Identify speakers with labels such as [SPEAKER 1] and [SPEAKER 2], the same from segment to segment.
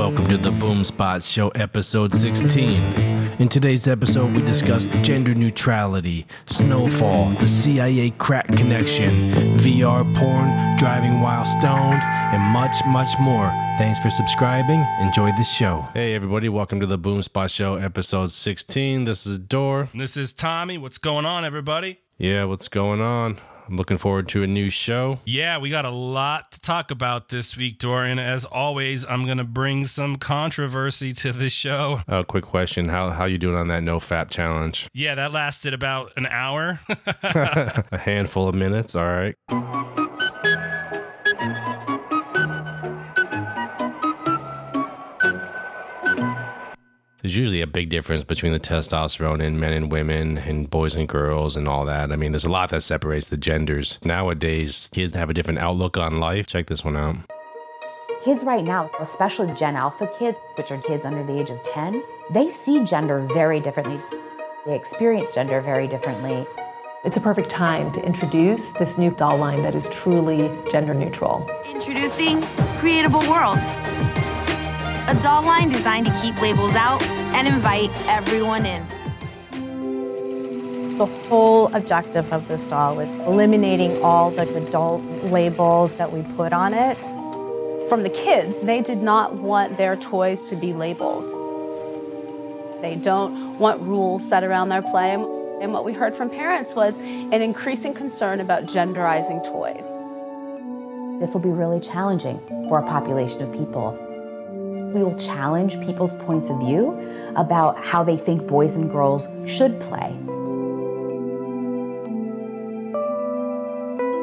[SPEAKER 1] welcome to the Boom Spot Show, episode 16. In today's episode, we discuss gender neutrality, snowfall, the CIA crack connection, VR porn, driving while stoned, and much, much more. Thanks for subscribing. Enjoy the show. Hey, everybody, welcome to the Boom Spot Show, episode 16. This is Dor.
[SPEAKER 2] This is Tommy. What's going on, everybody?
[SPEAKER 1] Yeah, what's going on? I'm looking forward to a new show.
[SPEAKER 2] Yeah, we got a lot to talk about this week, Dorian. As always, I'm going to bring some controversy to the show.
[SPEAKER 1] Uh, quick question: How how you doing on that no fap challenge?
[SPEAKER 2] Yeah, that lasted about an hour.
[SPEAKER 1] a handful of minutes. All right. There's usually a big difference between the testosterone in men and women and boys and girls and all that. I mean, there's a lot that separates the genders. Nowadays, kids have a different outlook on life. Check this one out.
[SPEAKER 3] Kids right now, especially Gen Alpha kids, which are kids under the age of 10, they see gender very differently. They experience gender very differently.
[SPEAKER 4] It's a perfect time to introduce this new doll line that is truly gender neutral.
[SPEAKER 5] Introducing Creatable World a doll line designed to keep labels out and invite everyone in.
[SPEAKER 6] The whole objective of this doll was eliminating all the adult labels that we put on it.
[SPEAKER 7] From the kids, they did not want their toys to be labeled. They don't want rules set around their play. And what we heard from parents was an increasing concern about genderizing toys.
[SPEAKER 3] This will be really challenging for a population of people. We will challenge people's points of view about how they think boys and girls should play.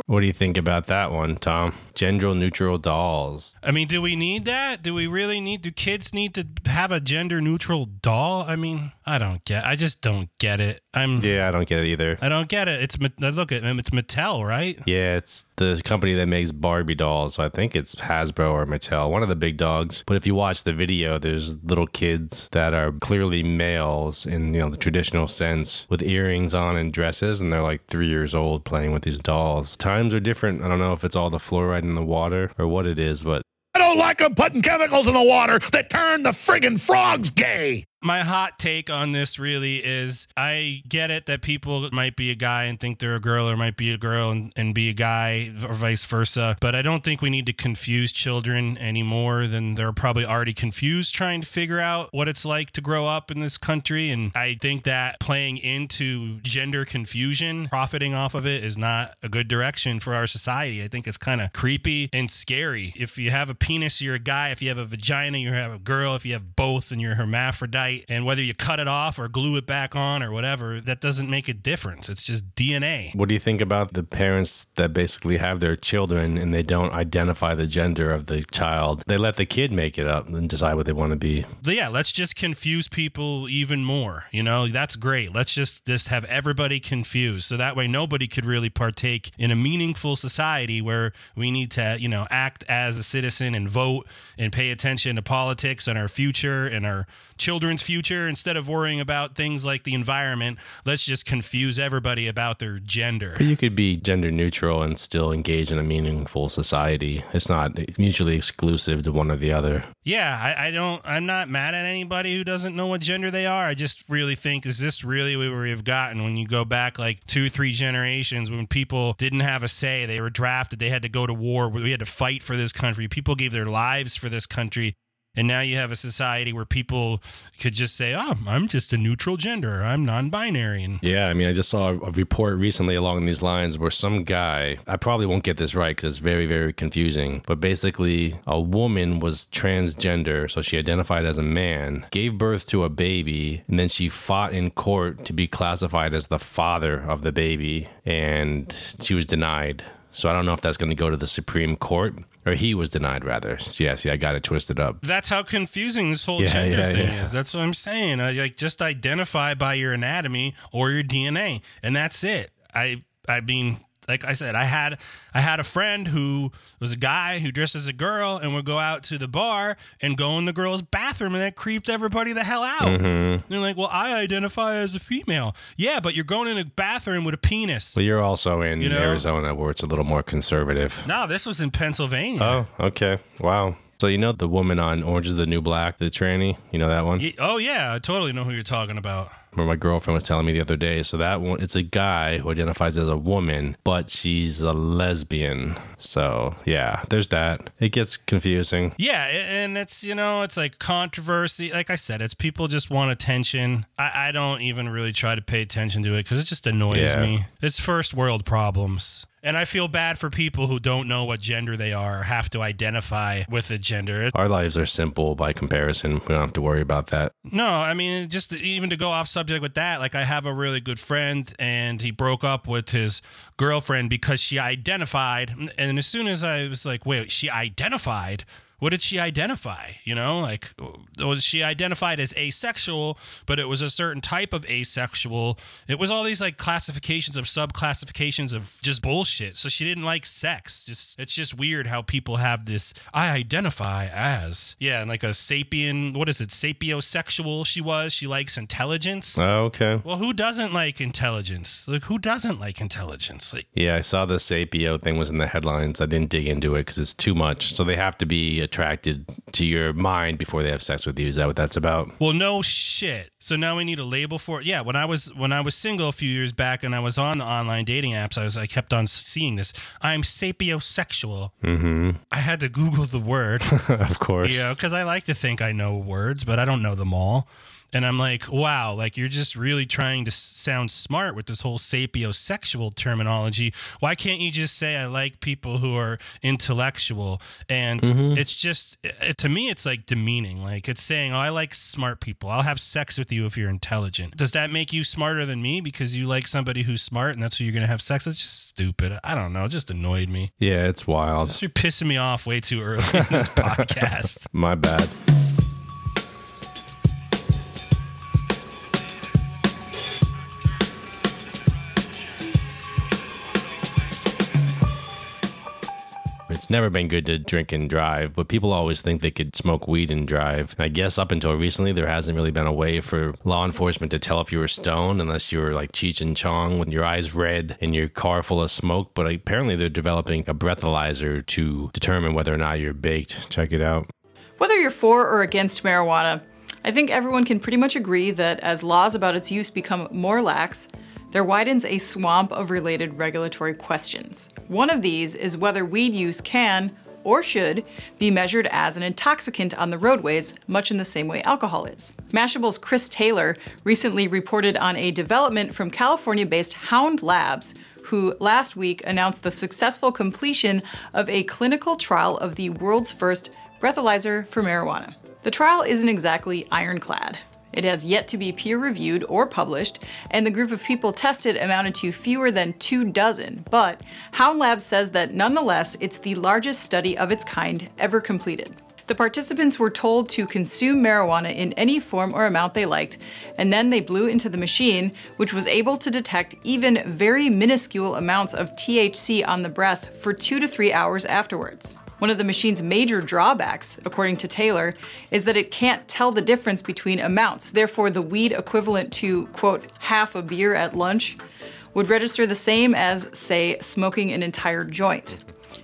[SPEAKER 1] What do you think about that one, Tom? Gender neutral dolls.
[SPEAKER 2] I mean, do we need that? Do we really need? Do kids need to have a gender neutral doll? I mean, I don't get. I just don't get it. I'm.
[SPEAKER 1] Yeah, I don't get it either.
[SPEAKER 2] I don't get it. It's look at um, It's Mattel, right?
[SPEAKER 1] Yeah, it's the company that makes Barbie dolls. So I think it's Hasbro or Mattel, one of the big dogs. But if you watch the video, there's little kids that are clearly males in you know the traditional sense, with earrings on and dresses, and they're like three years old playing with these dolls. Times are different. I don't know if it's all the fluoride in the water or what it is, but
[SPEAKER 8] I don't like them putting chemicals in the water that turn the friggin' frogs gay
[SPEAKER 2] my hot take on this really is I get it that people might be a guy and think they're a girl or might be a girl and, and be a guy or vice versa. But I don't think we need to confuse children any more than they're probably already confused trying to figure out what it's like to grow up in this country. And I think that playing into gender confusion, profiting off of it, is not a good direction for our society. I think it's kind of creepy and scary. If you have a penis, you're a guy. If you have a vagina, you have a girl. If you have both and you're hermaphrodite, And whether you cut it off or glue it back on or whatever, that doesn't make a difference. It's just DNA.
[SPEAKER 1] What do you think about the parents that basically have their children and they don't identify the gender of the child? They let the kid make it up and decide what they want to be.
[SPEAKER 2] Yeah, let's just confuse people even more. You know, that's great. Let's just just have everybody confused so that way nobody could really partake in a meaningful society where we need to, you know, act as a citizen and vote and pay attention to politics and our future and our children's future instead of worrying about things like the environment let's just confuse everybody about their gender.
[SPEAKER 1] But you could be gender neutral and still engage in a meaningful society. It's not mutually exclusive to one or the other.
[SPEAKER 2] Yeah I, I don't i'm not mad at anybody who doesn't know what gender they are. I just really think is this really where we've gotten? When you go back like two three generations when people didn't have a say they were drafted they had to go to war we had to fight for this country people gave their lives for this country and now you have a society where people could just say, "Oh, I'm just a neutral gender. I'm non-binary."
[SPEAKER 1] Yeah, I mean, I just saw a report recently along these lines where some guy, I probably won't get this right because it's very, very confusing, but basically, a woman was transgender, so she identified as a man, gave birth to a baby, and then she fought in court to be classified as the father of the baby, and she was denied. So I don't know if that's going to go to the Supreme Court or he was denied rather. So yeah, see, I got it twisted up.
[SPEAKER 2] That's how confusing this whole yeah, gender yeah, thing yeah. is. That's what I'm saying. I, like just identify by your anatomy or your DNA, and that's it. I I mean, like I said, I had I had a friend who was a guy who dressed as a girl and would go out to the bar and go in the girl's bathroom and that creeped everybody the hell out. Mm-hmm. They're like, "Well, I identify as a female." Yeah, but you're going in a bathroom with a penis.
[SPEAKER 1] Well, you're also in you know? Arizona where it's a little more conservative.
[SPEAKER 2] No, this was in Pennsylvania.
[SPEAKER 1] Oh, okay. Wow. So you know the woman on Orange is the New Black, the tranny. You know that one?
[SPEAKER 2] Ye- Oh yeah, I totally know who you're talking about.
[SPEAKER 1] Where my girlfriend was telling me the other day. So that one, it's a guy who identifies as a woman, but she's a lesbian. So yeah, there's that. It gets confusing.
[SPEAKER 2] Yeah, and it's you know it's like controversy. Like I said, it's people just want attention. I, I don't even really try to pay attention to it because it just annoys
[SPEAKER 1] Yeah.
[SPEAKER 2] me. It's first world problems. And I feel bad for people who don't know what gender they are or have to identify with a gender.
[SPEAKER 1] Our lives are simple by comparison. We don't have to worry about that.
[SPEAKER 2] No, I mean, just even to go off subject with that, like I have a really good friend and he broke up with his girlfriend because she identified. And as soon as I was like, wait, she identified? What did she identify? You know, like oh, was she identified as asexual, but it was a certain type of asexual. It was all these like classifications of subclassifications of just bullshit. So she didn't like sex. Just it's just weird how people have this I identify as. Yeah, and like a sapien, what is it? Sapiosexual she was. She likes intelligence.
[SPEAKER 1] Oh, okay.
[SPEAKER 2] Well, who doesn't like intelligence? Like who doesn't like intelligence? Like
[SPEAKER 1] Yeah, I saw the Sapio thing was in the headlines. I didn't dig into it because it's too much. So they have to be attracted to your mind before they have sex with you. Is that what that's about?
[SPEAKER 2] Well, no shit. So now we need a label for it. Yeah, when I was when I was single a few years back and I was on the online dating apps, I was I kept on seeing this. I'm sapiosexual.
[SPEAKER 1] Mm-hmm.
[SPEAKER 2] I had to Google the word.
[SPEAKER 1] of course.
[SPEAKER 2] Yeah, because I like to think I know words, but I don't know them all. And I'm like, wow, like you're just really trying to sound smart with this whole sapiosexual terminology. Why can't you just say I like people who are intellectual? And mm-hmm. it's just, it, to me, it's like demeaning. Like it's saying, oh, I like smart people. I'll have sex with you if you're intelligent. Does that make you smarter than me because you like somebody who's smart and that's who you're going to have sex? It's just stupid. I don't know. It just annoyed me.
[SPEAKER 1] Yeah, it's wild.
[SPEAKER 2] You're pissing me off way too early in this podcast.
[SPEAKER 1] My bad. It's never been good to drink and drive, but people always think they could smoke weed and drive. I guess up until recently, there hasn't really been a way for law enforcement to tell if you were stoned unless you were like Cheech and Chong with your eyes red and your car full of smoke. But apparently, they're developing a breathalyzer to determine whether or not you're baked. Check it out.
[SPEAKER 9] Whether you're for or against marijuana, I think everyone can pretty much agree that as laws about its use become more lax, there widens a swamp of related regulatory questions. One of these is whether weed use can, or should, be measured as an intoxicant on the roadways, much in the same way alcohol is. Mashable's Chris Taylor recently reported on a development from California based Hound Labs, who last week announced the successful completion of a clinical trial of the world's first breathalyzer for marijuana. The trial isn't exactly ironclad. It has yet to be peer reviewed or published, and the group of people tested amounted to fewer than two dozen. But Hound Labs says that nonetheless, it's the largest study of its kind ever completed. The participants were told to consume marijuana in any form or amount they liked, and then they blew into the machine, which was able to detect even very minuscule amounts of THC on the breath for two to three hours afterwards. One of the machine's major drawbacks, according to Taylor, is that it can't tell the difference between amounts. Therefore, the weed equivalent to, quote, half a beer at lunch would register the same as, say, smoking an entire joint.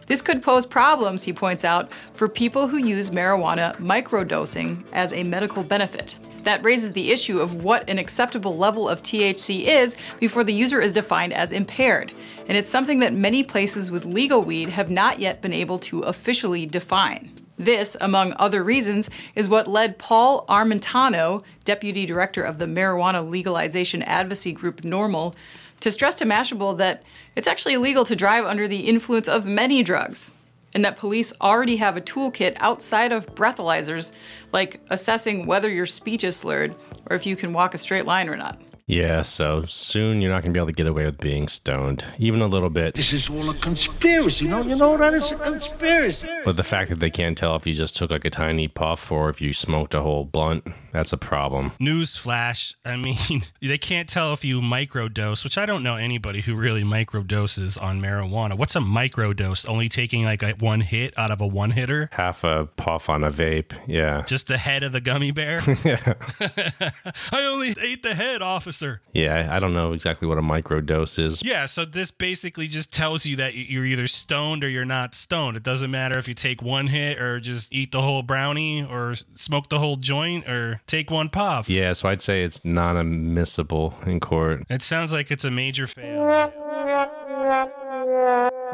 [SPEAKER 9] This could pose problems, he points out, for people who use marijuana microdosing as a medical benefit. That raises the issue of what an acceptable level of THC is before the user is defined as impaired, and it's something that many places with legal weed have not yet been able to officially define. This, among other reasons, is what led Paul Armentano, deputy director of the marijuana legalization advocacy group NORML, to stress to Mashable that it's actually illegal to drive under the influence of many drugs, and that police already have a toolkit outside of breathalyzers, like assessing whether your speech is slurred or if you can walk a straight line or not.
[SPEAKER 1] Yeah, so soon you're not going to be able to get away with being stoned, even a little bit.
[SPEAKER 8] This is all a conspiracy. No, you know that? It's a conspiracy.
[SPEAKER 1] But the fact that they can't tell if you just took like a tiny puff or if you smoked a whole blunt, that's a problem.
[SPEAKER 2] News flash. I mean, they can't tell if you microdose, which I don't know anybody who really microdoses on marijuana. What's a microdose? Only taking like a one hit out of a one hitter?
[SPEAKER 1] Half a puff on a vape, yeah.
[SPEAKER 2] Just the head of the gummy bear? yeah. I only ate the head off a officer.
[SPEAKER 1] Yeah, I, I don't know exactly what a microdose is.
[SPEAKER 2] Yeah, so this basically just tells you that you're either stoned or you're not stoned. It doesn't matter if you take one hit or just eat the whole brownie or smoke the whole joint or take one puff.
[SPEAKER 1] Yeah, so I'd say it's non admissible in court.
[SPEAKER 2] It sounds like it's a major fail.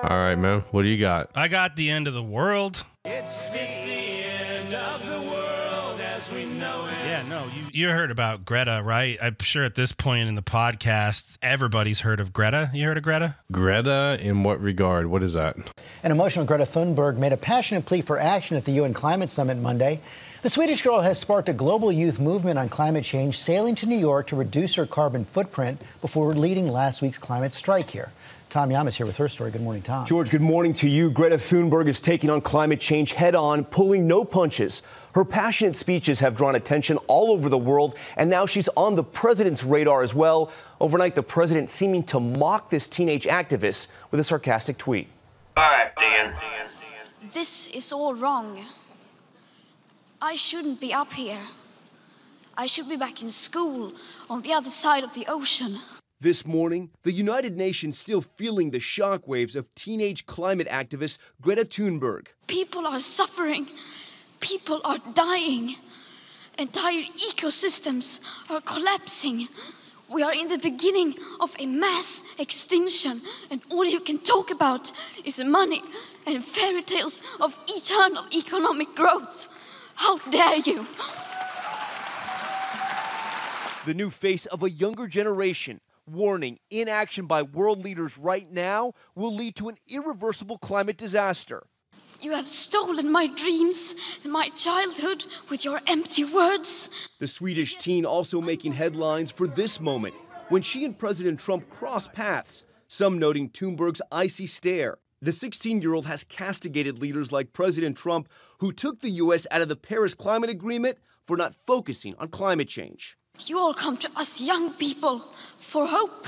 [SPEAKER 1] All right, man. What do you got?
[SPEAKER 2] I got the end of the world.
[SPEAKER 10] It's, it's the end of the world as we know it.
[SPEAKER 2] Yeah, no, you, you heard about Greta, right? I'm sure at this point in the podcast, everybody's heard of Greta. You heard of Greta?
[SPEAKER 1] Greta, in what regard? What is that?
[SPEAKER 11] An emotional Greta Thunberg made a passionate plea for action at the UN Climate Summit Monday. The Swedish girl has sparked a global youth movement on climate change, sailing to New York to reduce her carbon footprint before leading last week's climate strike here. Tom Llamas here with her story. Good morning, Tom.
[SPEAKER 12] George, good morning to you. Greta Thunberg is taking on climate change head on, pulling no punches. Her passionate speeches have drawn attention all over the world, and now she's on the president's radar as well. Overnight, the president seeming to mock this teenage activist with a sarcastic tweet.
[SPEAKER 13] All right, Dan.
[SPEAKER 14] This is all wrong. I shouldn't be up here. I should be back in school on the other side of the ocean.
[SPEAKER 12] This morning, the United Nations still feeling the shockwaves of teenage climate activist Greta Thunberg.
[SPEAKER 14] People are suffering. People are dying. Entire ecosystems are collapsing. We are in the beginning of a mass extinction, and all you can talk about is money and fairy tales of eternal economic growth. How dare you!
[SPEAKER 12] The new face of a younger generation warning inaction by world leaders right now will lead to an irreversible climate disaster.
[SPEAKER 14] You have stolen my dreams and my childhood with your empty words.
[SPEAKER 12] The Swedish teen also making headlines for this moment when she and President Trump cross paths, some noting Thunberg's icy stare. The 16 year old has castigated leaders like President Trump, who took the U.S. out of the Paris Climate Agreement for not focusing on climate change.
[SPEAKER 14] You all come to us young people for hope.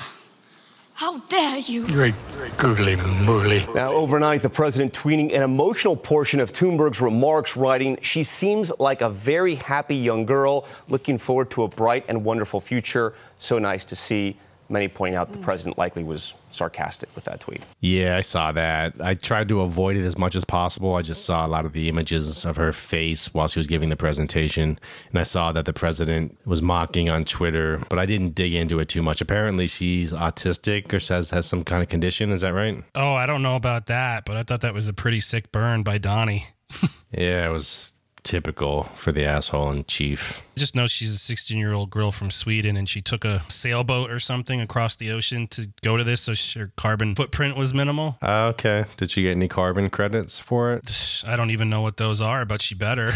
[SPEAKER 14] How dare you?
[SPEAKER 8] Great googly moogly.
[SPEAKER 12] Now, overnight, the president tweeting an emotional portion of Thunberg's remarks, writing, She seems like a very happy young girl, looking forward to a bright and wonderful future. So nice to see. Many point out the president likely was sarcastic with that tweet.
[SPEAKER 1] Yeah, I saw that. I tried to avoid it as much as possible. I just saw a lot of the images of her face while she was giving the presentation. And I saw that the president was mocking on Twitter, but I didn't dig into it too much. Apparently, she's autistic or says has some kind of condition. Is that right?
[SPEAKER 2] Oh, I don't know about that, but I thought that was a pretty sick burn by Donnie.
[SPEAKER 1] yeah, it was typical for the asshole in chief.
[SPEAKER 2] Just know she's a 16 year old girl from Sweden and she took a sailboat or something across the ocean to go to this, so her carbon footprint was minimal.
[SPEAKER 1] Uh, okay. Did she get any carbon credits for it?
[SPEAKER 2] I don't even know what those are, but she better.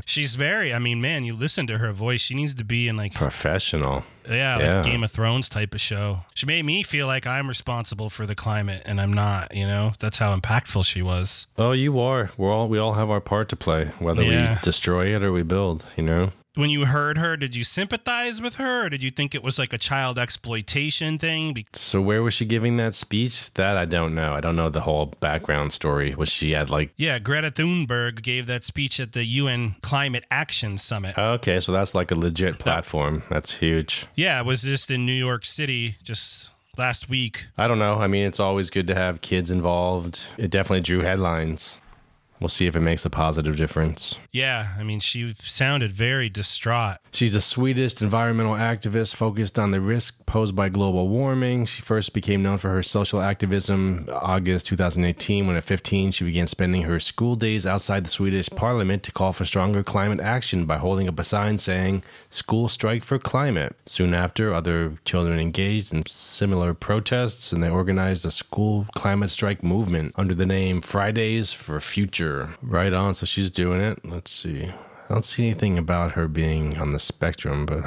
[SPEAKER 2] she's very, I mean, man, you listen to her voice. She needs to be in like
[SPEAKER 1] professional.
[SPEAKER 2] Yeah, like. Game of Thrones type of show. She made me feel like I'm responsible for the climate and I'm not, you know? That's how impactful she was.
[SPEAKER 1] Oh, you are. We're all we all have our part to play, whether yeah. we destroy it or we build, you know?
[SPEAKER 2] When you heard her, did you sympathize with her, or did you think it was like a child exploitation thing?
[SPEAKER 1] So where was she giving that speech? That I don't know. I don't know the whole background story. Was she at like?
[SPEAKER 2] Yeah, Greta Thunberg gave that speech at the UN Climate Action Summit.
[SPEAKER 1] Okay, so that's like a legit platform. That's huge.
[SPEAKER 2] Yeah, it was just in New York City, just last week.
[SPEAKER 1] I don't know. I mean, it's always good to have kids involved. It definitely drew headlines. We'll see if it makes a positive difference.
[SPEAKER 2] Yeah, I mean, she sounded very distraught.
[SPEAKER 1] She's a Swedish environmental activist focused on the risk posed by global warming. She first became known for her social activism August 2018 when at 15 she began spending her school days outside the Swedish parliament to call for stronger climate action by holding up a sign saying school strike for climate. Soon after, other children engaged in similar protests and they organized a school climate strike movement under the name Fridays for Future. Right on. So she's doing it. Let's see. I don't see anything about her being on the spectrum, but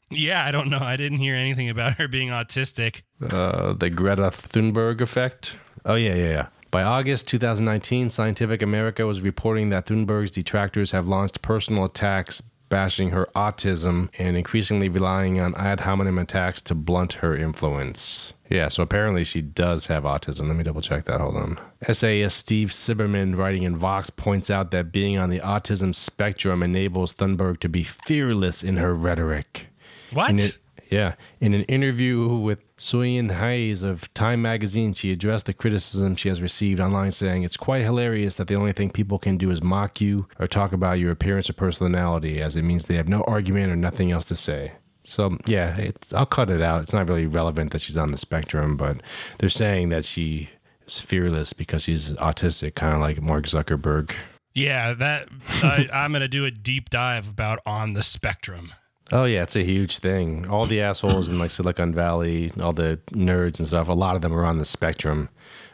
[SPEAKER 2] yeah, I don't know. I didn't hear anything about her being autistic.
[SPEAKER 1] Uh, the Greta Thunberg effect. Oh yeah, yeah, yeah. By August 2019, Scientific America was reporting that Thunberg's detractors have launched personal attacks bashing her autism and increasingly relying on ad hominem attacks to blunt her influence. Yeah, so apparently she does have autism. Let me double check that. Hold on. essayist Steve Silberman, writing in Vox, points out that being on the autism spectrum enables Thunberg to be fearless in her rhetoric.
[SPEAKER 2] What?
[SPEAKER 1] In Yeah. In an interview with Suyin Haynes of Time magazine, she addressed the criticism she has received online, saying it's quite hilarious that the only thing people can do is mock you or talk about your appearance or personality, as it means they have no argument or nothing else to say. So yeah, I'll cut it out. It's not really relevant that she's on the spectrum, but they're saying that she is fearless because she's autistic, kind of like Mark Zuckerberg.
[SPEAKER 2] Yeah, that I, I'm going to do a deep dive about on the spectrum.
[SPEAKER 1] Oh yeah, it's a huge thing. All the assholes in like Silicon Valley, all the nerds and stuff, a lot of them are on the spectrum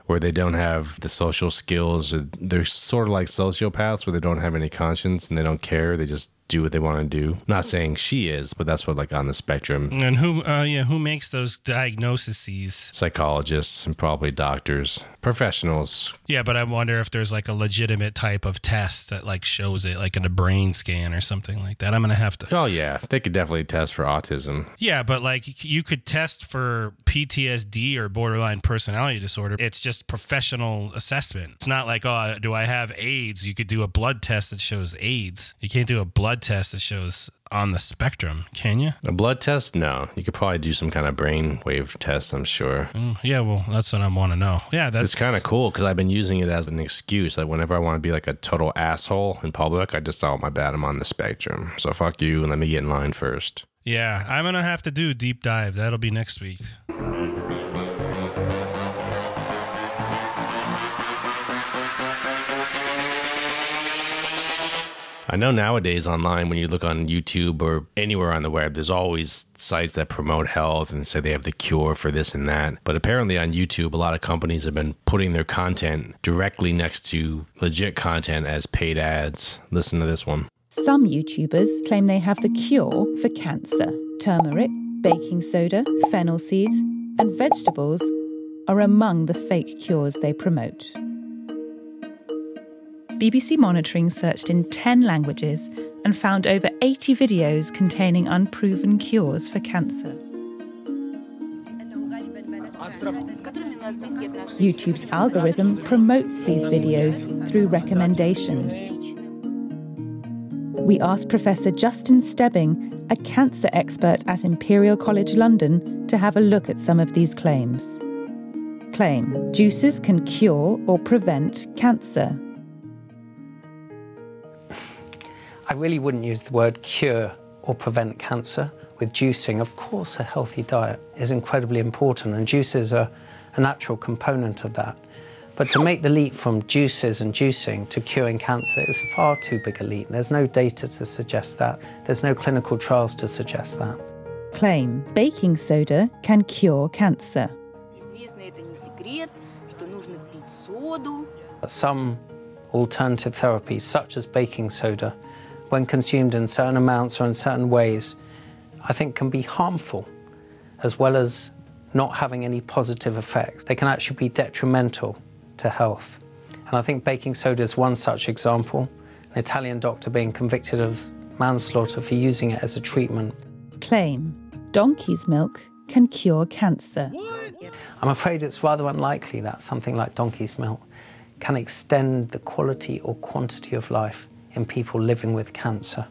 [SPEAKER 1] where they don't have the social skills. They're sort of like sociopaths where they don't have any conscience and they don't care. They just do what they want to do. Not saying she is, but that's what like on the spectrum.
[SPEAKER 2] And who, uh, yeah, who makes those diagnoses?
[SPEAKER 1] Psychologists and probably doctors, professionals.
[SPEAKER 2] Yeah, but I wonder if there's like a legitimate type of test that like shows it, like in a brain scan or something like that. I'm gonna have to.
[SPEAKER 1] Oh yeah, they could definitely test for autism.
[SPEAKER 2] Yeah, but like you could test for PTSD or borderline personality disorder. It's just professional assessment. It's not like, oh, do I have AIDS? You could do a blood test that shows AIDS. You can't do a blood test that shows on the spectrum, can you?
[SPEAKER 1] A blood test? No. You could probably do some kind of brain wave test, I'm sure.
[SPEAKER 2] Mm, yeah, well, that's what I want to know. Yeah, that's
[SPEAKER 1] It's kind of cool because I've been using it as an excuse. Like, whenever I want to be like a total asshole in public, I just, oh, my bad, I'm on the spectrum. So fuck you and let me get in line first.
[SPEAKER 2] Yeah, I'm going to have to do a deep dive. That'll be next week.
[SPEAKER 1] I know nowadays online, when you look on YouTube or anywhere on the web, there's always sites that promote health and say they have the cure for this and that. But apparently on YouTube, a lot of companies have been putting their content directly next to legit content as paid ads. Listen to this one.
[SPEAKER 13] Some YouTubers claim they have the cure for cancer. Turmeric, baking soda, fennel seeds, and vegetables are among the fake cures they promote. BBC Monitoring searched in 10 languages and found over 80 videos containing unproven cures for cancer. YouTube's algorithm promotes these videos through recommendations. We asked Professor Justin Stebbing, a cancer expert at Imperial College London, to have a look at some of these claims. Claim juices can cure or prevent cancer.
[SPEAKER 15] I really wouldn't use the word cure or prevent cancer. With juicing, of course, a healthy diet is incredibly important, and juices are a natural component of that. But to make the leap from juices and juicing to curing cancer is far too big a leap. There's no data to suggest that, there's no clinical trials to suggest that.
[SPEAKER 13] Claim baking soda can cure cancer.
[SPEAKER 15] Some alternative therapies, such as baking soda, when consumed in certain amounts or in certain ways, I think can be harmful, as well as not having any positive effects. They can actually be detrimental to health. And I think baking soda is one such example, an Italian doctor being convicted of manslaughter for using it as a treatment.
[SPEAKER 13] Claim donkey's milk can cure cancer.
[SPEAKER 15] I'm afraid it's rather unlikely that something like donkey's milk can extend the quality or quantity of life in people living with cancer.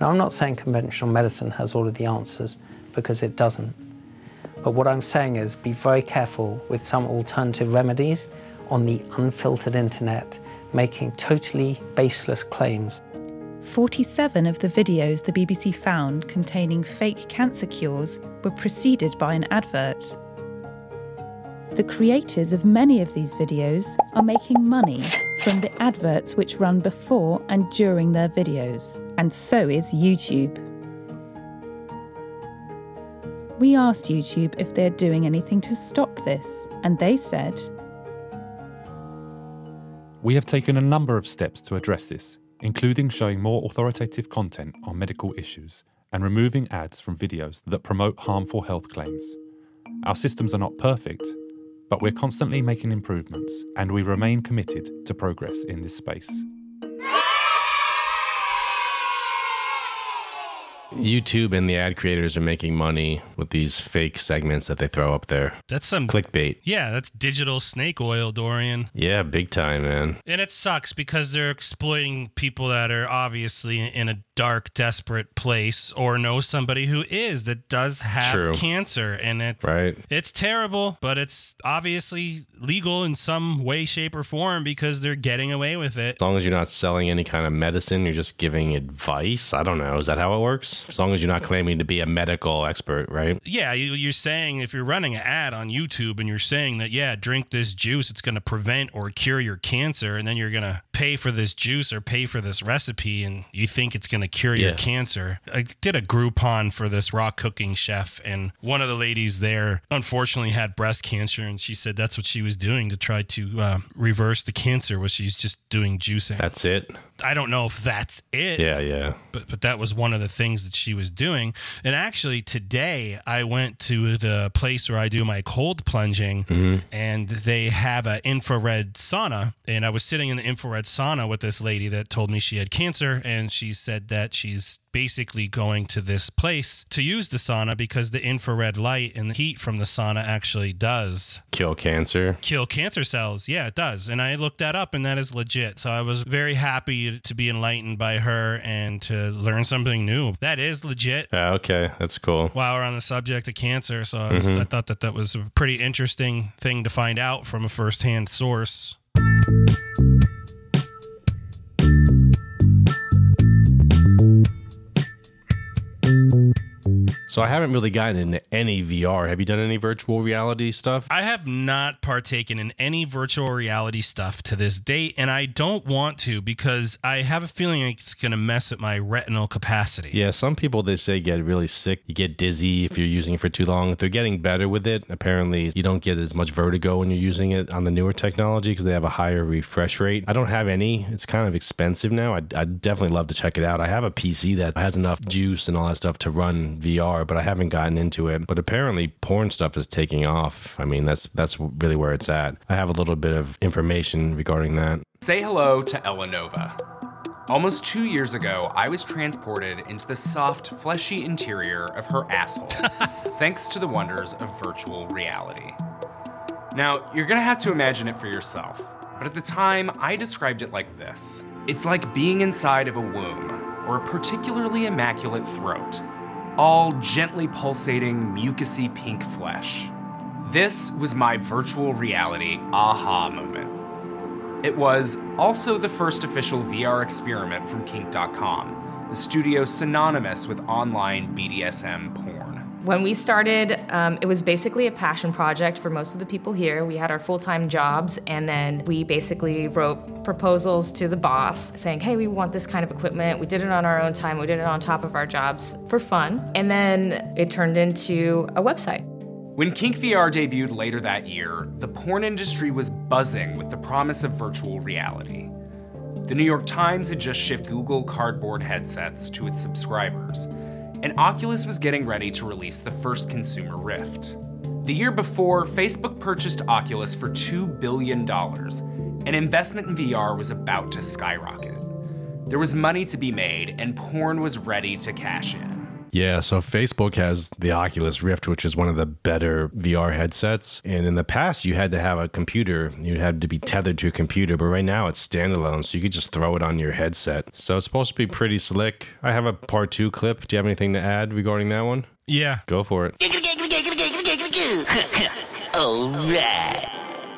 [SPEAKER 15] now, I'm not saying conventional medicine has all of the answers, because it doesn't. But what I'm saying is be very careful with some alternative remedies on the unfiltered internet, making totally baseless claims.
[SPEAKER 13] 47 of the videos the BBC found containing fake cancer cures were preceded by an advert. The creators of many of these videos are making money from the adverts which run before and during their videos, and so is YouTube. We asked YouTube if they're doing anything to stop this, and they said
[SPEAKER 16] We have taken a number of steps to address this, including showing more authoritative content on medical issues and removing ads from videos that promote harmful health claims. Our systems are not perfect, but we're constantly making improvements and we remain committed to progress in this space.
[SPEAKER 1] YouTube and the ad creators are making money with these fake segments that they throw up there.
[SPEAKER 2] That's some
[SPEAKER 1] clickbait.
[SPEAKER 2] Yeah, that's digital snake oil, Dorian.
[SPEAKER 1] Yeah, big time, man.
[SPEAKER 2] And it sucks because they're exploiting people that are obviously in a dark, desperate place or know somebody who is that does have
[SPEAKER 1] True.
[SPEAKER 2] cancer. And it
[SPEAKER 1] Right.
[SPEAKER 2] it's terrible, but it's obviously legal in some way, shape, or form because they're getting away with it.
[SPEAKER 1] As long as you're not selling any kind of medicine, you're just giving advice. I don't know. Is that how it works? As long as you're not claiming to be a medical expert, right?
[SPEAKER 2] Yeah, you, you're saying if you're running an ad on YouTube and you're saying that, yeah, drink this juice, it's going to prevent or cure your cancer, and then you're going to pay for this juice or pay for this recipe, and you think it's going to cure your cancer. I did a Groupon for this raw cooking chef, and one of the ladies there unfortunately had breast cancer, and she said that's what she was doing to try to uh, reverse the cancer, was she's just doing juicing.
[SPEAKER 1] That's it.
[SPEAKER 2] I don't know if that's it
[SPEAKER 1] Yeah, yeah.
[SPEAKER 2] but but that was one of the things that she was doing. And actually, today I went to the place where I do my cold plunging,
[SPEAKER 1] Mm-hmm.
[SPEAKER 2] and they have an infrared sauna. And I was sitting in the infrared sauna with this lady that told me she had cancer, and she said that she's basically going to this place to use the sauna because the infrared light and the heat from the sauna actually does
[SPEAKER 1] Kill cancer.
[SPEAKER 2] kill cancer cells. Yeah, it does. And I looked that up and that is legit. So I was very happy to be enlightened by her and to learn something new. That is legit.
[SPEAKER 1] Yeah, okay. That's cool.
[SPEAKER 2] While we're on the subject of cancer, so I, was,
[SPEAKER 1] Mhm.
[SPEAKER 2] I thought that that was a pretty interesting thing to find out from a firsthand source.
[SPEAKER 1] So I haven't really gotten into any VR. Have you done any virtual reality stuff?
[SPEAKER 2] I have not partaken in any virtual reality stuff to this date, and I don't want to because I have a feeling it's going to mess with my retinal capacity.
[SPEAKER 1] Yeah, some people they say get really sick. You get dizzy if you're using it for too long. They're getting better with it. Apparently, you don't get as much vertigo when you're using it on the newer technology because they have a higher refresh rate. I don't have any. It's kind of expensive now. I'd, I'd definitely love to check it out. I have a PC that has enough juice and all that stuff to run VR, but I haven't gotten into it. But apparently, porn stuff is taking off. I mean, that's that's really where it's at. I have a little bit of information regarding that.
[SPEAKER 17] Say hello to Elanova. Almost two years ago, I was transported into the soft, fleshy interior of her asshole, thanks to the wonders of virtual reality. Now, you're gonna have to imagine it for yourself, but at the time, I described it like this It's like being inside of a womb, or a particularly immaculate throat, all gently pulsating, mucousy pink flesh. This was my virtual reality aha moment. It was also the first official VR experiment from Kink.com, the studio synonymous with online BDSM porn.
[SPEAKER 18] When we started, um, it was basically a passion project for most of the people here. We had our full time jobs, and then we basically wrote proposals to the boss saying, hey, we want this kind of equipment. We did it on our own time, we did it on top of our jobs for fun. And then it turned into a website.
[SPEAKER 17] When Kink VR debuted later that year, the porn industry was buzzing with the promise of virtual reality. The New York Times had just shipped Google Cardboard headsets to its subscribers, and Oculus was getting ready to release the first consumer Rift. The year before, Facebook purchased Oculus for $2 billion, and investment in VR was about to skyrocket. There was money to be made, and porn was ready to cash in.
[SPEAKER 1] Yeah, so Facebook has the Oculus Rift, which is one of the better VR headsets. And in the past, you had to have a computer. You had to be tethered to a computer, but right now it's standalone, so you could just throw it on your headset. So it's supposed to be pretty slick. I have a part two clip. Do you have anything to add regarding that one?
[SPEAKER 2] Yeah.
[SPEAKER 1] Go for it.
[SPEAKER 10] All right.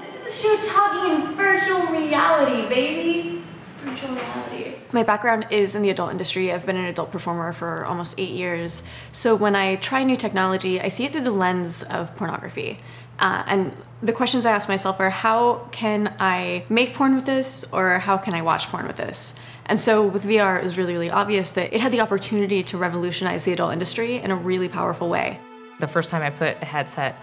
[SPEAKER 19] This is a show talking in virtual reality, baby. Virtual reality. My background is in the adult industry. I've been an adult performer for almost eight years. So when I try new technology, I see it through the lens of pornography. Uh, and the questions I ask myself are how can I make porn with this or how can I watch porn with this? And so with VR, it was really, really obvious that it had the opportunity to revolutionize the adult industry in a really powerful way.
[SPEAKER 18] The first time I put a headset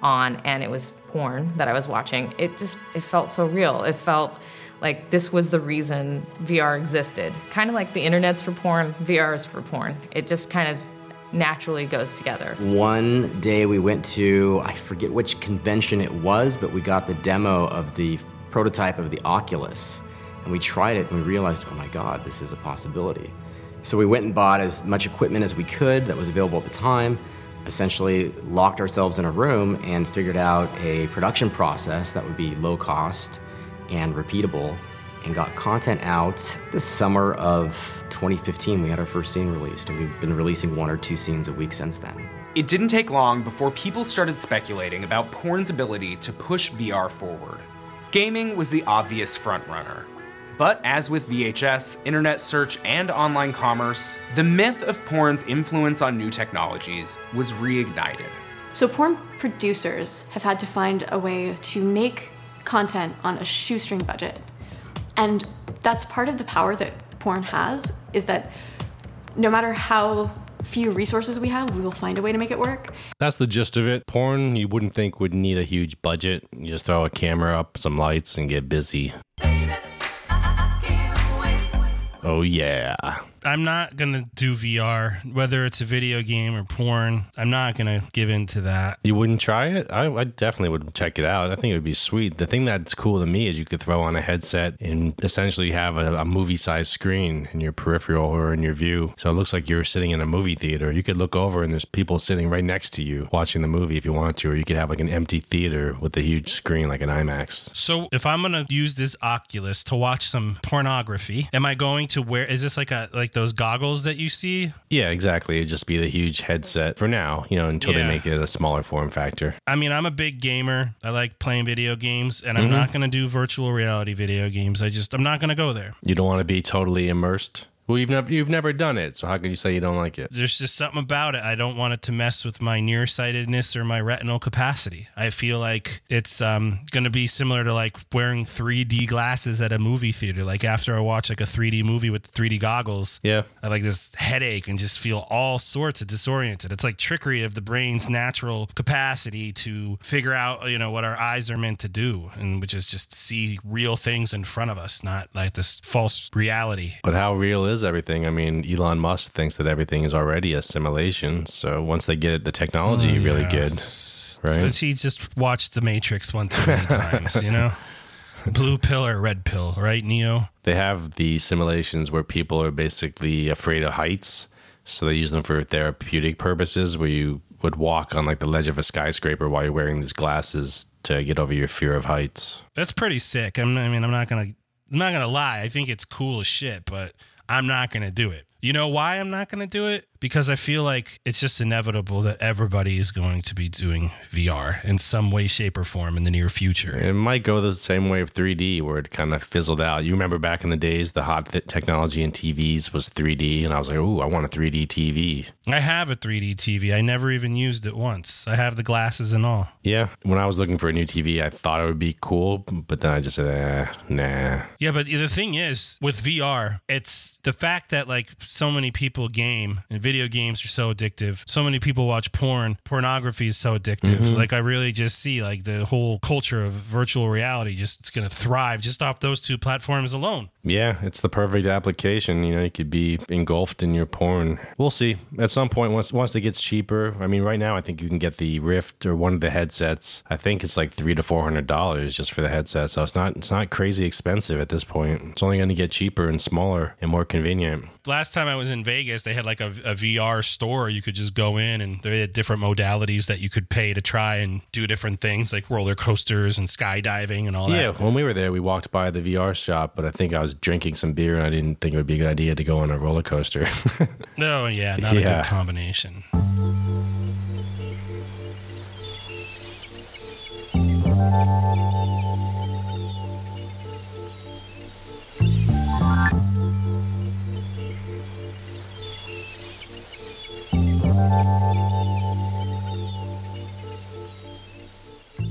[SPEAKER 18] on and it was porn that I was watching, it just it felt so real. It felt like this was the reason VR existed. Kind of like the internet's for porn, VR is for porn. It just kind of naturally goes together.
[SPEAKER 20] One day we went to, I forget which convention it was, but we got the demo of the prototype of the Oculus. And we tried it and we realized, oh my God, this is a possibility. So we went and bought as much equipment as we could that was available at the time, essentially locked ourselves in a room and figured out a production process that would be low cost and repeatable and got content out the summer of 2015 we had our first scene released and we've been releasing one or two scenes a week since then
[SPEAKER 17] It didn't take long before people started speculating about porn's ability to push VR forward. Gaming was the obvious frontrunner. But as with VHS, internet search, and online commerce, the myth of porn's influence on new technologies was reignited.
[SPEAKER 19] So, porn producers have had to find a way to make content on a shoestring budget. And that's part of the power that porn has is that no matter how few resources we have, we will find a way to make it work.
[SPEAKER 1] That's the gist of it. Porn, you wouldn't think would need a huge budget. You just throw a camera up, some lights, and get busy. Oh, yeah.
[SPEAKER 2] I'm not gonna do VR, whether it's a video game or porn. I'm not gonna give in to that.
[SPEAKER 1] You wouldn't try it? I, I definitely would check it out. I think it would be sweet. The thing that's cool to me is you could throw on a headset and essentially have a, a movie sized screen in your peripheral or in your view. So it looks like you're sitting in a movie theater. You could look over and there's people sitting right next to you watching the movie if you want to, or you could have like an empty theater with a huge screen like an IMAX.
[SPEAKER 2] So if I'm gonna use this Oculus to watch some pornography, am I going to wear? Is this like a like those goggles that you see?
[SPEAKER 1] Yeah, exactly. It'd just be the huge headset for now, you know, until
[SPEAKER 2] Yeah.
[SPEAKER 1] they make it a smaller form factor.
[SPEAKER 2] I mean, I'm a big gamer. I like playing video games, and I'm
[SPEAKER 1] Mhm.
[SPEAKER 2] not gonna do virtual reality video games. I just I'm not gonna go there.
[SPEAKER 1] You don't want to be totally immersed. Well, you've never you've never done it, so how could you say you don't like it?
[SPEAKER 2] There's just something about it. I don't want it to mess with my nearsightedness or my retinal capacity. I feel like it's um, going to be similar to like wearing 3D glasses at a movie theater. Like after I watch like a 3D movie with 3D goggles,
[SPEAKER 1] yeah,
[SPEAKER 2] I have like this headache and just feel all sorts of disoriented. It's like trickery of the brain's natural capacity to figure out you know what our eyes are meant to do, and which is just see real things in front of us, not like this false reality.
[SPEAKER 1] But how real is everything? I mean, Elon Musk thinks that everything is already a simulation. So once they get the technology
[SPEAKER 2] Oh,
[SPEAKER 1] really good, right?
[SPEAKER 2] So he just watched The Matrix one too many times, you know? Blue pill or red pill, right, Neo?
[SPEAKER 1] They have the simulations where people are basically afraid of heights. So they use them for therapeutic purposes where you would walk on like the ledge of a skyscraper while you're wearing these glasses to get over your fear of heights.
[SPEAKER 2] That's pretty sick. I'm, I mean, I'm not gonna, I'm not gonna lie. I think it's cool as shit, but I'm not gonna do it. You know why I'm not gonna do it? Because I feel like it's just inevitable that everybody is going to be doing VR in some way, shape, or form in the near future.
[SPEAKER 1] It might go the same way of 3D where it kind of fizzled out. You remember back in the days, the hot th- technology in TVs was 3D, and I was like, "Ooh, I want a 3D TV."
[SPEAKER 2] I have a 3D TV. I never even used it once. I have the glasses and all.
[SPEAKER 1] Yeah, when I was looking for a new TV, I thought it would be cool, but then I just said, eh, "Nah."
[SPEAKER 2] Yeah, but the thing is, with VR, it's the fact that like so many people game and video games are so addictive. So many people watch porn. Pornography is so addictive.
[SPEAKER 1] Mhm.
[SPEAKER 2] Like I really just see like the whole culture of virtual reality just it's going to thrive just off those two platforms alone.
[SPEAKER 1] Yeah, it's the perfect application. You know, you could be engulfed in your porn. We'll see. At some point, once once it gets cheaper. I mean, right now, I think you can get the Rift or one of the headsets. I think it's like three to four hundred dollars just for the headset. So it's not it's not crazy expensive at this point. It's only going to get cheaper and smaller and more convenient.
[SPEAKER 2] Last time I was in Vegas, they had like a, a VR store. You could just go in and they had different modalities that you could pay to try and do different things like roller coasters and skydiving and all that.
[SPEAKER 1] Yeah, when we were there, we walked by the VR shop, but I think I was drinking some beer and I didn't think it would be a good idea to go on a roller coaster.
[SPEAKER 2] No, yeah, not a good combination.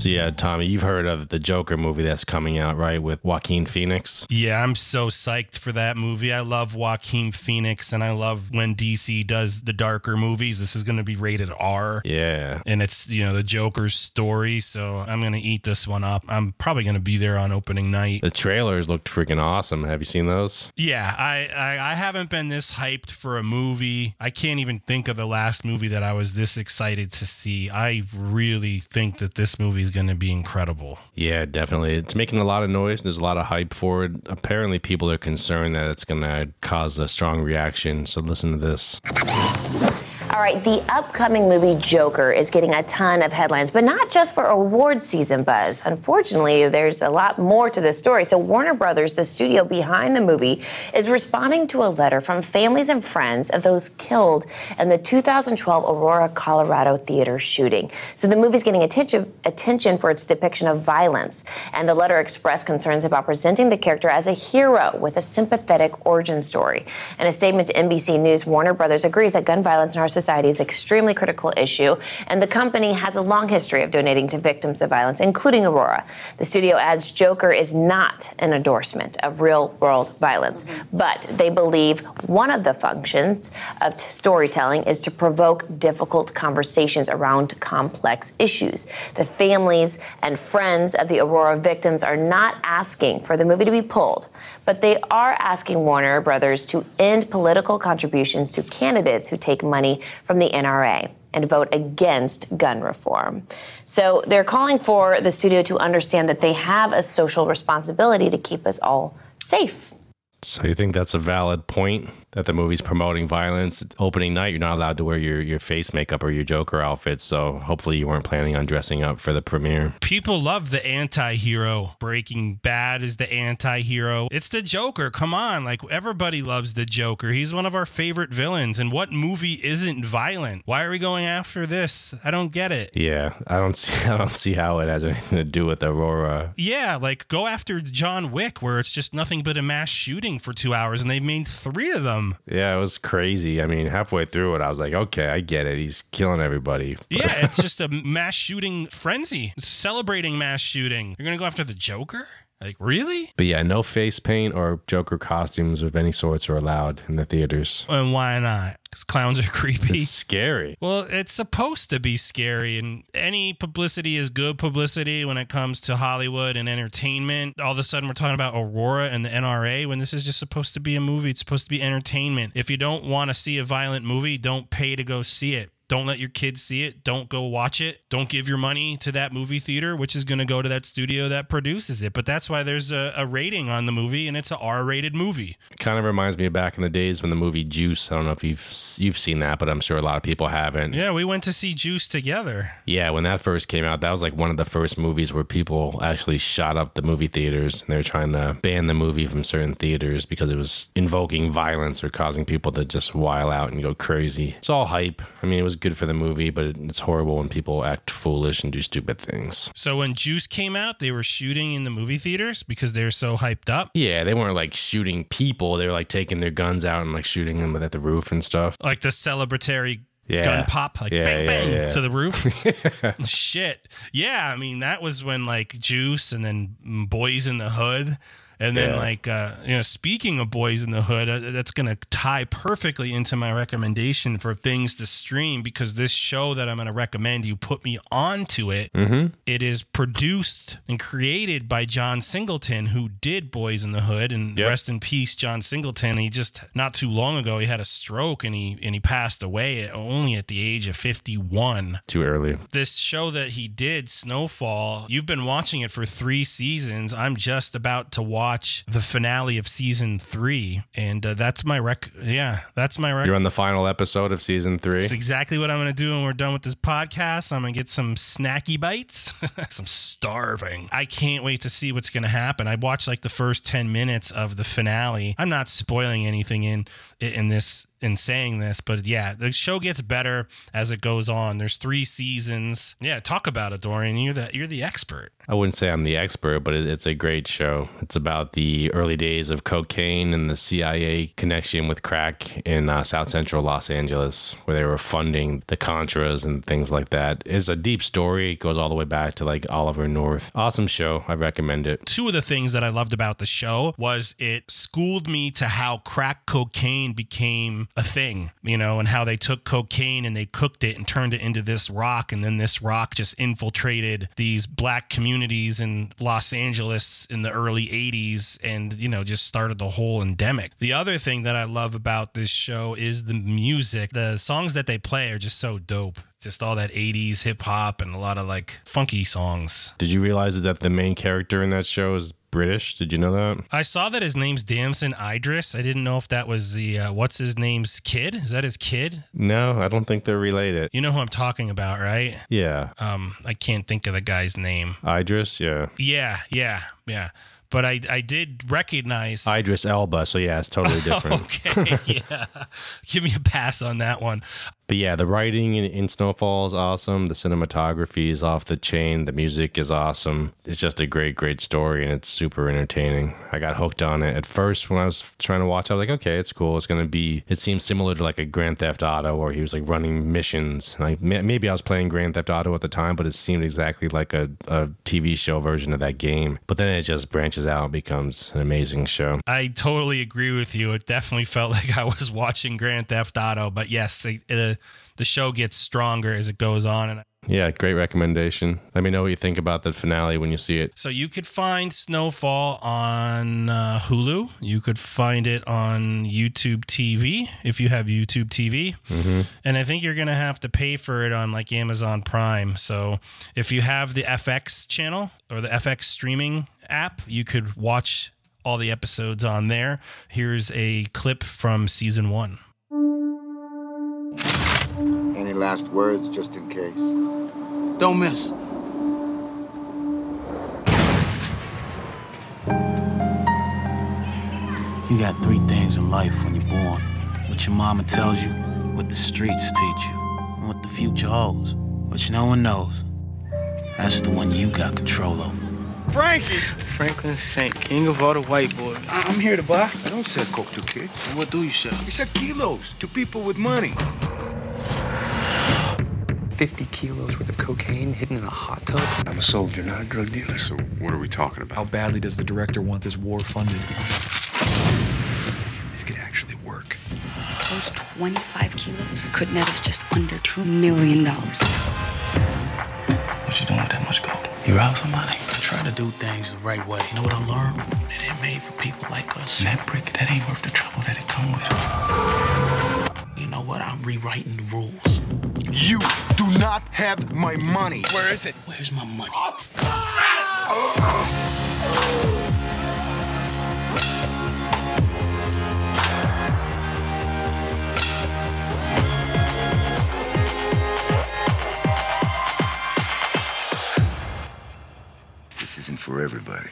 [SPEAKER 1] So yeah, Tommy, you've heard of the Joker movie that's coming out, right, with Joaquin Phoenix?
[SPEAKER 2] Yeah, I'm so psyched for that movie. I love Joaquin Phoenix and I love when DC does the darker movies. This is going to be rated R.
[SPEAKER 1] Yeah.
[SPEAKER 2] And it's, you know, the Joker's story. So I'm going to eat this one up. I'm probably going to be there on opening night.
[SPEAKER 1] The trailers looked freaking awesome. Have you seen those?
[SPEAKER 2] Yeah, I, I, I haven't been this hyped for a movie. I can't even think of the last movie that I was this excited to see. I really think that this movie is going to be incredible.
[SPEAKER 1] Yeah, definitely. It's making a lot of noise. There's a lot of hype for it. Apparently, people are concerned that it's going to cause a strong reaction. So, listen to this.
[SPEAKER 21] All right, the upcoming movie Joker is getting a ton of headlines, but not just for award season buzz. Unfortunately, there's a lot more to this story. So, Warner Brothers, the studio behind the movie, is responding to a letter from families and friends of those killed in the 2012 Aurora, Colorado theater shooting. So, the movie's getting attention, attention for its depiction of violence, and the letter expressed concerns about presenting the character as a hero with a sympathetic origin story. In a statement to NBC News, Warner Brothers agrees that gun violence in our society is an extremely critical issue, and the company has a long history of donating to victims of violence, including Aurora. The studio adds Joker is not an endorsement of real world violence, but they believe one of the functions of t- storytelling is to provoke difficult conversations around complex issues. The families and friends of the Aurora victims are not asking for the movie to be pulled, but they are asking Warner Brothers to end political contributions to candidates who take money from the NRA and vote against gun reform. So they're calling for the studio to understand that they have a social responsibility to keep us all safe.
[SPEAKER 1] So, you think that's a valid point that the movie's promoting violence? Opening night, you're not allowed to wear your, your face makeup or your Joker outfit. So, hopefully, you weren't planning on dressing up for the premiere.
[SPEAKER 2] People love the anti hero. Breaking Bad is the anti hero. It's the Joker. Come on. Like, everybody loves the Joker. He's one of our favorite villains. And what movie isn't violent? Why are we going after this? I don't get it.
[SPEAKER 1] Yeah, I don't see I don't see how it has anything to do with Aurora.
[SPEAKER 2] Yeah, like go after John Wick, where it's just nothing but a mass shooting for two hours, and they've made three of them.
[SPEAKER 1] Yeah, it was crazy. I mean, halfway through it, I was like, okay, I get it. He's killing everybody.
[SPEAKER 2] Yeah, it's just a mass shooting frenzy, celebrating mass shooting. You're gonna go after the Joker? Like, really?
[SPEAKER 1] But yeah, no face paint or Joker costumes of any sorts are allowed in the theaters.
[SPEAKER 2] And why not? Because clowns are creepy.
[SPEAKER 1] It's scary.
[SPEAKER 2] Well, it's supposed to be scary, and any publicity is good publicity when it comes to Hollywood and entertainment. All of a sudden, we're talking about Aurora and the NRA when this is just supposed to be a movie. It's supposed to be entertainment. If you don't want to see a violent movie, don't pay to go see it. Don't let your kids see it. Don't go watch it. Don't give your money to that movie theater, which is going to go to that studio that produces it. But that's why there's a, a rating on the movie, and it's a R-rated movie.
[SPEAKER 1] Kind of reminds me of back in the days when the movie Juice. I don't know if you've you've seen that, but I'm sure a lot of people haven't.
[SPEAKER 2] Yeah, we went to see Juice together.
[SPEAKER 1] Yeah, when that first came out, that was like one of the first movies where people actually shot up the movie theaters and they were trying to ban the movie from certain theaters because it was invoking violence or causing people to just while out and go crazy. It's all hype. I mean, it was good for the movie, but it's horrible when people act foolish and do stupid things.
[SPEAKER 2] So when Juice came out, they were shooting in the movie theaters because they were so hyped up.
[SPEAKER 1] Yeah, they weren't like shooting people. They were like taking their guns out and like shooting them at the roof and stuff.
[SPEAKER 2] Like the celebratory
[SPEAKER 1] Yeah.
[SPEAKER 2] gun pop, like
[SPEAKER 1] Yeah,
[SPEAKER 2] bang
[SPEAKER 1] yeah,
[SPEAKER 2] bang
[SPEAKER 1] yeah.
[SPEAKER 2] to the roof. Shit. Yeah, I mean that was when like Juice and then Boys in the Hood. And then,
[SPEAKER 1] Yeah.
[SPEAKER 2] like, uh, you know, speaking of Boys in the Hood, uh, that's going to tie perfectly into my recommendation for things to stream because this show that I'm going to recommend you put me onto it.
[SPEAKER 1] Mm-hmm.
[SPEAKER 2] It is produced and created by John Singleton, who did Boys in the Hood, and rest in peace, John Singleton. He just not too long ago he had a stroke and he and he passed away at, only at the age of 51.
[SPEAKER 1] Too early.
[SPEAKER 2] This show that he did, Snowfall, you've been watching it for three seasons. I'm just about to watch the finale of season three, and uh, that's my rec. Yeah, that's my rec.
[SPEAKER 1] You're on the final episode of season three.
[SPEAKER 2] That's exactly what I'm going to do when we're done with this podcast. I'm going to get some snacky bites. I'm starving. I can't wait to see what's going to happen. I watched like the first 10 minutes of the finale. I'm not spoiling anything in in this in saying this, but yeah, the show gets better as it goes on. There's 3 seasons. Yeah, talk about it, Dorian. You're the you're the expert.
[SPEAKER 1] I wouldn't say I'm the expert, but it, it's a great show. It's about the early days of cocaine and the CIA connection with crack in uh, South Central Los Angeles, where they were funding the Contras and things like that. It's a deep story. It goes all the way back to like Oliver North. Awesome show. I recommend it.
[SPEAKER 2] two of the things that I loved about the show was it schooled me to how crack cocaine became a thing, you know, and how they took cocaine and they cooked it and turned it into this rock. And then this rock just infiltrated these black communities in Los Angeles in the early 80s and, you know, just started the whole endemic. The other thing that I love about this show is the music. The songs that they play are just so dope. Just all that 80s hip hop and a lot of like funky songs.
[SPEAKER 1] Did you realize that the main character in that show is British? Did you know that?
[SPEAKER 2] I saw that his name's Damson Idris. I didn't know if that was the uh, what's his name's kid. Is that his kid?
[SPEAKER 1] No, I don't think they're related.
[SPEAKER 2] You know who I'm talking about, right?
[SPEAKER 1] Yeah.
[SPEAKER 2] Um, I can't think of the guy's name.
[SPEAKER 1] Idris, yeah.
[SPEAKER 2] Yeah, yeah, yeah. But I I did recognize.
[SPEAKER 1] Idris Elba, so yeah, it's totally different.
[SPEAKER 2] okay, yeah. Give me a pass on that one.
[SPEAKER 1] But yeah, the writing in, in Snowfall is awesome. The cinematography is off the chain. The music is awesome. It's just a great, great story, and it's super entertaining. I got hooked on it at first when I was trying to watch. I was like, okay, it's cool. It's gonna be. It seems similar to like a Grand Theft Auto, where he was like running missions. Like maybe I was playing Grand Theft Auto at the time, but it seemed exactly like a, a TV show version of that game. But then it just branches out becomes an amazing show.
[SPEAKER 2] I totally agree with you. It definitely felt like I was watching Grand Theft Auto, but yes, it, it, the show gets stronger as it goes on. And
[SPEAKER 1] yeah, great recommendation. Let me know what you think about the finale when you see it.
[SPEAKER 2] So you could find Snowfall on uh, Hulu. You could find it on YouTube TV if you have YouTube TV.
[SPEAKER 1] Mm-hmm.
[SPEAKER 2] And I think you're going to have to pay for it on like Amazon Prime. So if you have the FX channel or the FX streaming app, you could watch all the episodes on there. Here's a clip from season one.
[SPEAKER 22] Any last words, just in case?
[SPEAKER 23] Don't miss. You got three things in life when you're born what your mama tells you, what the streets teach you, and what the future holds, which no one knows. That's the one you got control over.
[SPEAKER 24] Frankie! Franklin Saint, king of all the white boys.
[SPEAKER 23] I- I'm here to buy.
[SPEAKER 22] I don't sell coke to kids.
[SPEAKER 23] What do you sell?
[SPEAKER 22] We sell kilos to people with money.
[SPEAKER 25] 50 kilos worth of cocaine hidden in a hot tub.
[SPEAKER 22] I'm a soldier, not a drug dealer. So what are we talking about?
[SPEAKER 26] How badly does the director want this war funded?
[SPEAKER 22] This could actually work.
[SPEAKER 27] Those 25 kilos could net us just under $2 million.
[SPEAKER 23] What you doing with that much gold? You rob somebody? I try to do things the right way. You know what I learned? It ain't made for people like us. And that brick, that ain't worth the trouble that it come with. You know what? I'm rewriting the rules.
[SPEAKER 22] You do not have my money.
[SPEAKER 23] Where is it? Where's my money?
[SPEAKER 22] Oh, for everybody.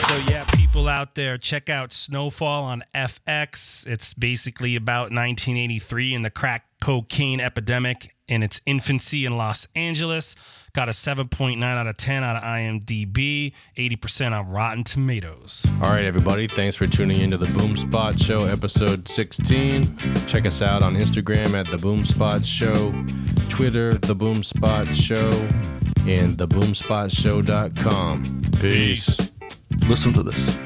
[SPEAKER 2] So yeah, people out there, check out Snowfall on FX. It's basically about 1983 and the crack cocaine epidemic in its infancy in Los Angeles. Got a 7.9 out of 10 out of IMDb, 80% on Rotten Tomatoes.
[SPEAKER 1] All right, everybody. Thanks for tuning into the Boom Spot Show, episode 16. Check us out on Instagram at the Boom Spot Show, Twitter, the Boom Spot Show, and theboomspotshow.com. Peace.
[SPEAKER 8] Listen to this.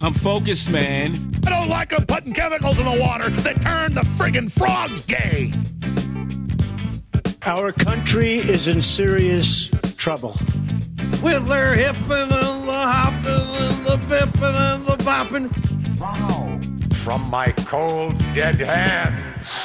[SPEAKER 10] I'm focused, man.
[SPEAKER 8] I don't like them putting chemicals in the water that turn the friggin' frogs gay.
[SPEAKER 28] Our country is in serious trouble.
[SPEAKER 29] With their hippin' and the hoppin' and the bippin' and the boppin'.
[SPEAKER 8] Wow. From my cold, dead hands.